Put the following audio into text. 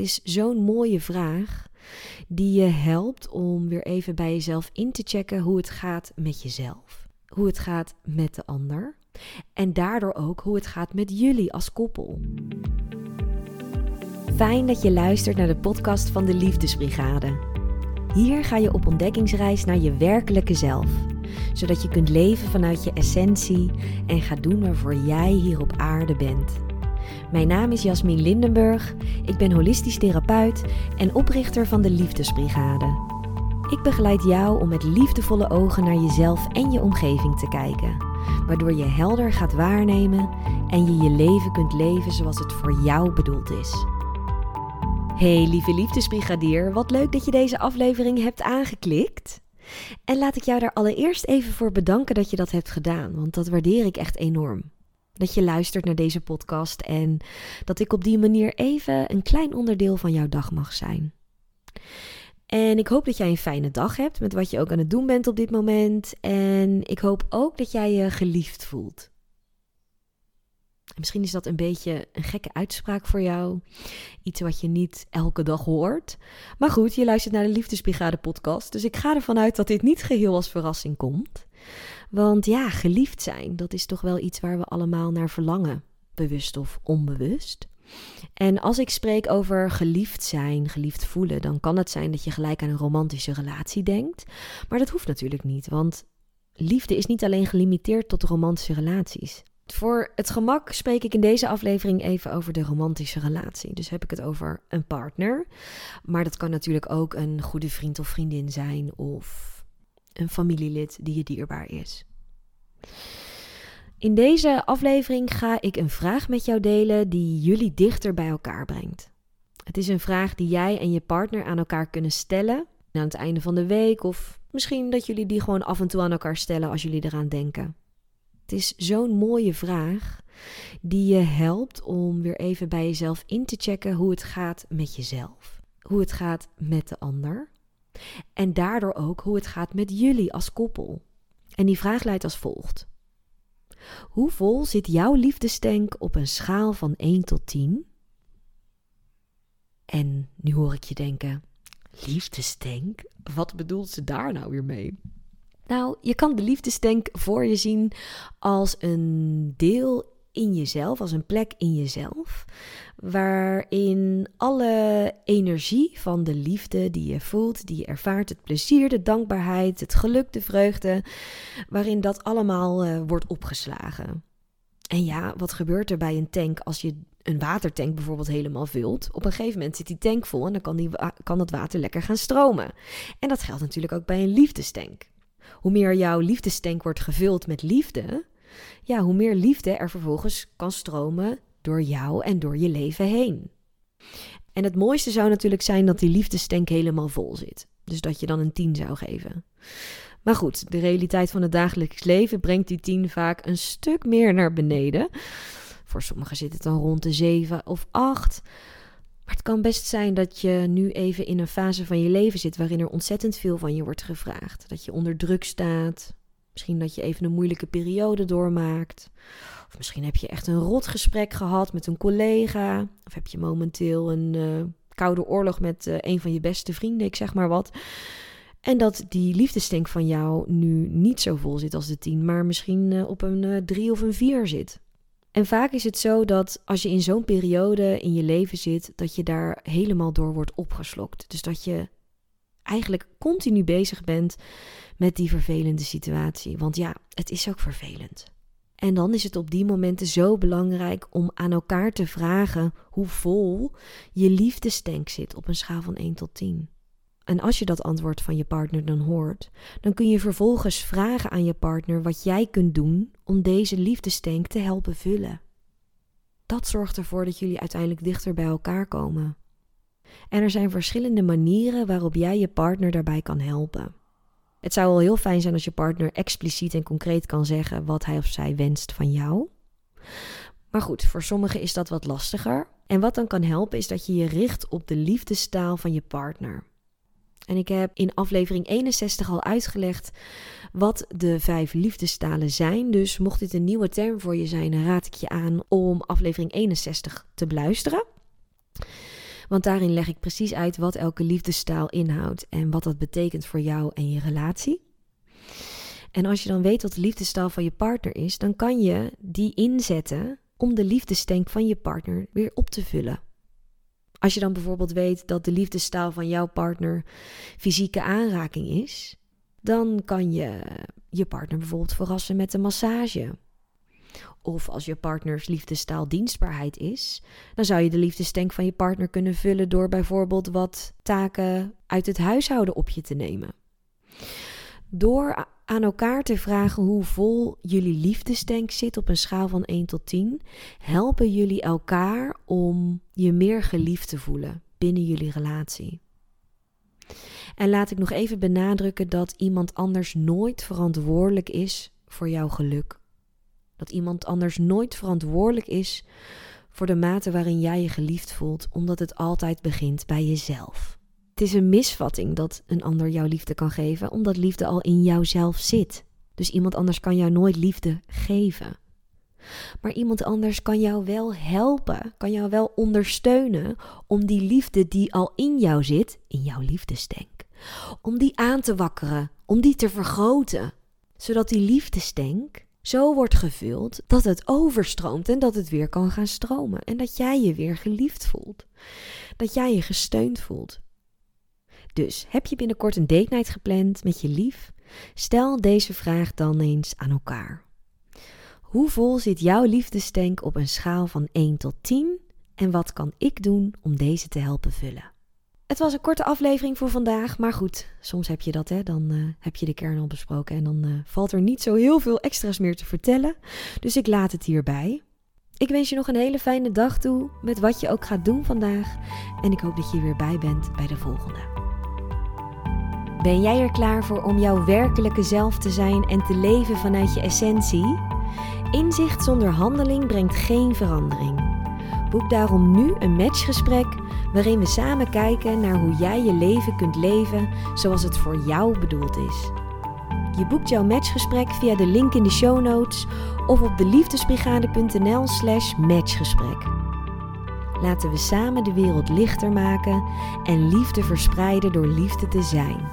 is zo'n mooie vraag die je helpt om weer even bij jezelf in te checken hoe het gaat met jezelf. Hoe het gaat met de ander. En daardoor ook hoe het gaat met jullie als koppel. Fijn dat je luistert naar de podcast van de Liefdesbrigade. Hier ga je op ontdekkingsreis naar je werkelijke zelf, zodat je kunt leven vanuit je essentie en gaat doen waarvoor jij hier op aarde bent. Mijn naam is Jasmin Lindenburg, ik ben holistisch therapeut en oprichter van de Liefdesbrigade. Ik begeleid jou om met liefdevolle ogen naar jezelf en je omgeving te kijken, waardoor je helder gaat waarnemen en je je leven kunt leven zoals het voor jou bedoeld is. Hey lieve liefdesbrigadier, wat leuk dat je deze aflevering hebt aangeklikt. En laat ik jou daar allereerst even voor bedanken dat je dat hebt gedaan, want dat waardeer ik echt enorm. Dat je luistert naar deze podcast en dat ik op die manier even een klein onderdeel van jouw dag mag zijn. En ik hoop dat jij een fijne dag hebt met wat je ook aan het doen bent op dit moment. En ik hoop ook dat jij je geliefd voelt. Misschien is dat een beetje een gekke uitspraak voor jou. Iets wat je niet elke dag hoort. Maar goed, je luistert naar de Liefdesbrigade podcast. Dus ik ga ervan uit dat dit niet geheel als verrassing komt. Want ja, geliefd zijn, dat is toch wel iets waar we allemaal naar verlangen. Bewust of onbewust. En als ik spreek over geliefd zijn, geliefd voelen, dan kan het zijn dat je gelijk aan een romantische relatie denkt. Maar dat hoeft natuurlijk niet, want liefde is niet alleen gelimiteerd tot romantische relaties. Voor het gemak spreek ik in deze aflevering even over de romantische relatie. Dus heb ik het over een partner. Maar dat kan natuurlijk ook een goede vriend of vriendin zijn of een familielid die je dierbaar is. In deze aflevering ga ik een vraag met jou delen die jullie dichter bij elkaar brengt. Het is een vraag die jij en je partner aan elkaar kunnen stellen aan het einde van de week of misschien dat jullie die gewoon af en toe aan elkaar stellen als jullie eraan denken. Het is zo'n mooie vraag die je helpt om weer even bij jezelf in te checken hoe het gaat met jezelf. Hoe het gaat met de ander. En daardoor ook hoe het gaat met jullie als koppel. En die vraag luidt als volgt. Hoe vol zit jouw liefdestank op een schaal van 1 tot 10? En nu hoor ik je denken: liefdestank? Wat bedoelt ze daar nou weer mee? Nou, je kan de liefdestank voor je zien als een deel in jezelf, als een plek in jezelf, waarin alle energie van de liefde die je voelt, die je ervaart, het plezier, de dankbaarheid, het geluk, de vreugde, waarin dat allemaal uh, wordt opgeslagen. En ja, wat gebeurt er bij een tank als je een watertank bijvoorbeeld helemaal vult? Op een gegeven moment zit die tank vol en dan kan, die, kan dat water lekker gaan stromen. En dat geldt natuurlijk ook bij een liefdestank. Hoe meer jouw liefdestank wordt gevuld met liefde, ja, hoe meer liefde er vervolgens kan stromen door jou en door je leven heen. En het mooiste zou natuurlijk zijn dat die liefdestank helemaal vol zit. Dus dat je dan een 10 zou geven. Maar goed, de realiteit van het dagelijks leven brengt die 10 vaak een stuk meer naar beneden. Voor sommigen zit het dan rond de 7 of 8. Maar het kan best zijn dat je nu even in een fase van je leven zit waarin er ontzettend veel van je wordt gevraagd. Dat je onder druk staat, Misschien dat je even een moeilijke periode doormaakt. Of misschien heb je echt een rot gesprek gehad met een collega. Of heb je momenteel een uh, koude oorlog met uh, een van je beste vrienden, ik zeg maar wat. En dat die liefdestink van jou nu niet zo vol zit als de 10, maar misschien uh, op een 3 of een 4 zit. En vaak is het zo dat als je in zo'n periode in je leven zit, dat je daar helemaal door wordt opgeslokt. Dus dat je eigenlijk continu bezig bent met die vervelende situatie. Want ja, het is ook vervelend. En dan is het op die momenten zo belangrijk om aan elkaar te vragen hoe vol je liefdestank zit op een schaal van 1 tot 10. En als je dat antwoord van je partner dan hoort, dan kun je vervolgens vragen aan je partner wat jij kunt doen om deze liefdestank te helpen vullen. Dat zorgt ervoor dat jullie uiteindelijk dichter bij elkaar komen. En er zijn verschillende manieren waarop jij je partner daarbij kan helpen. Het zou wel heel fijn zijn als je partner expliciet en concreet kan zeggen wat hij of zij wenst van jou. Maar goed, voor sommigen is dat wat lastiger. En wat dan kan helpen is dat je je richt op de liefdestaal van je partner. En ik heb in aflevering 61 al uitgelegd wat de vijf liefdestalen zijn. Dus mocht dit een nieuwe term voor je zijn, raad ik je aan om aflevering 61 te beluisteren. Want daarin leg ik precies uit wat elke liefdestaal inhoudt en wat dat betekent voor jou en je relatie. En als je dan weet wat de liefdestaal van je partner is, dan kan je die inzetten om de liefdestank van je partner weer op te vullen. Als je dan bijvoorbeeld weet dat de liefdestaal van jouw partner fysieke aanraking is, dan kan je je partner bijvoorbeeld verrassen met een massage. Of als je partners liefdestaal dienstbaarheid is, dan zou je de liefdestank van je partner kunnen vullen door bijvoorbeeld wat taken uit het huishouden op je te nemen. Door aan elkaar te vragen hoe vol jullie liefdestank zit op een schaal van 1 tot 10, helpen jullie elkaar om je meer geliefd te voelen binnen jullie relatie. En laat ik nog even benadrukken dat iemand anders nooit verantwoordelijk is voor jouw geluk. Dat iemand anders nooit verantwoordelijk is voor de mate waarin jij je geliefd voelt, omdat het altijd begint bij jezelf. Het is een misvatting dat een ander jou liefde kan geven, omdat liefde al in jouzelf zit. Dus iemand anders kan jou nooit liefde geven. Maar iemand anders kan jou wel helpen, kan jou wel ondersteunen om die liefde die al in jou zit, in jouw liefdestank, om die aan te wakkeren, om die te vergroten, zodat die liefdestank zo wordt gevuld dat het overstroomt en dat het weer kan gaan stromen en dat jij je weer geliefd voelt, dat jij je gesteund voelt. Dus heb je binnenkort een date night gepland met je lief? Stel deze vraag dan eens aan elkaar. Hoe vol zit jouw liefdestank op een schaal van 1 tot 10 en wat kan ik doen om deze te helpen vullen? Het was een korte aflevering voor vandaag, maar goed, soms heb je dat, hè? Dan uh, heb je de kern al besproken en dan uh, valt er niet zo heel veel extra's meer te vertellen. Dus ik laat het hierbij. Ik wens je nog een hele fijne dag toe met wat je ook gaat doen vandaag en ik hoop dat je weer bij bent bij de volgende. Ben jij er klaar voor om jouw werkelijke zelf te zijn en te leven vanuit je essentie? Inzicht zonder handeling brengt geen verandering. Boek daarom nu een matchgesprek waarin we samen kijken naar hoe jij je leven kunt leven zoals het voor jou bedoeld is. Je boekt jouw matchgesprek via de link in de show notes of op deliefdesbrigade.nl/slash matchgesprek. Laten we samen de wereld lichter maken en liefde verspreiden door liefde te zijn.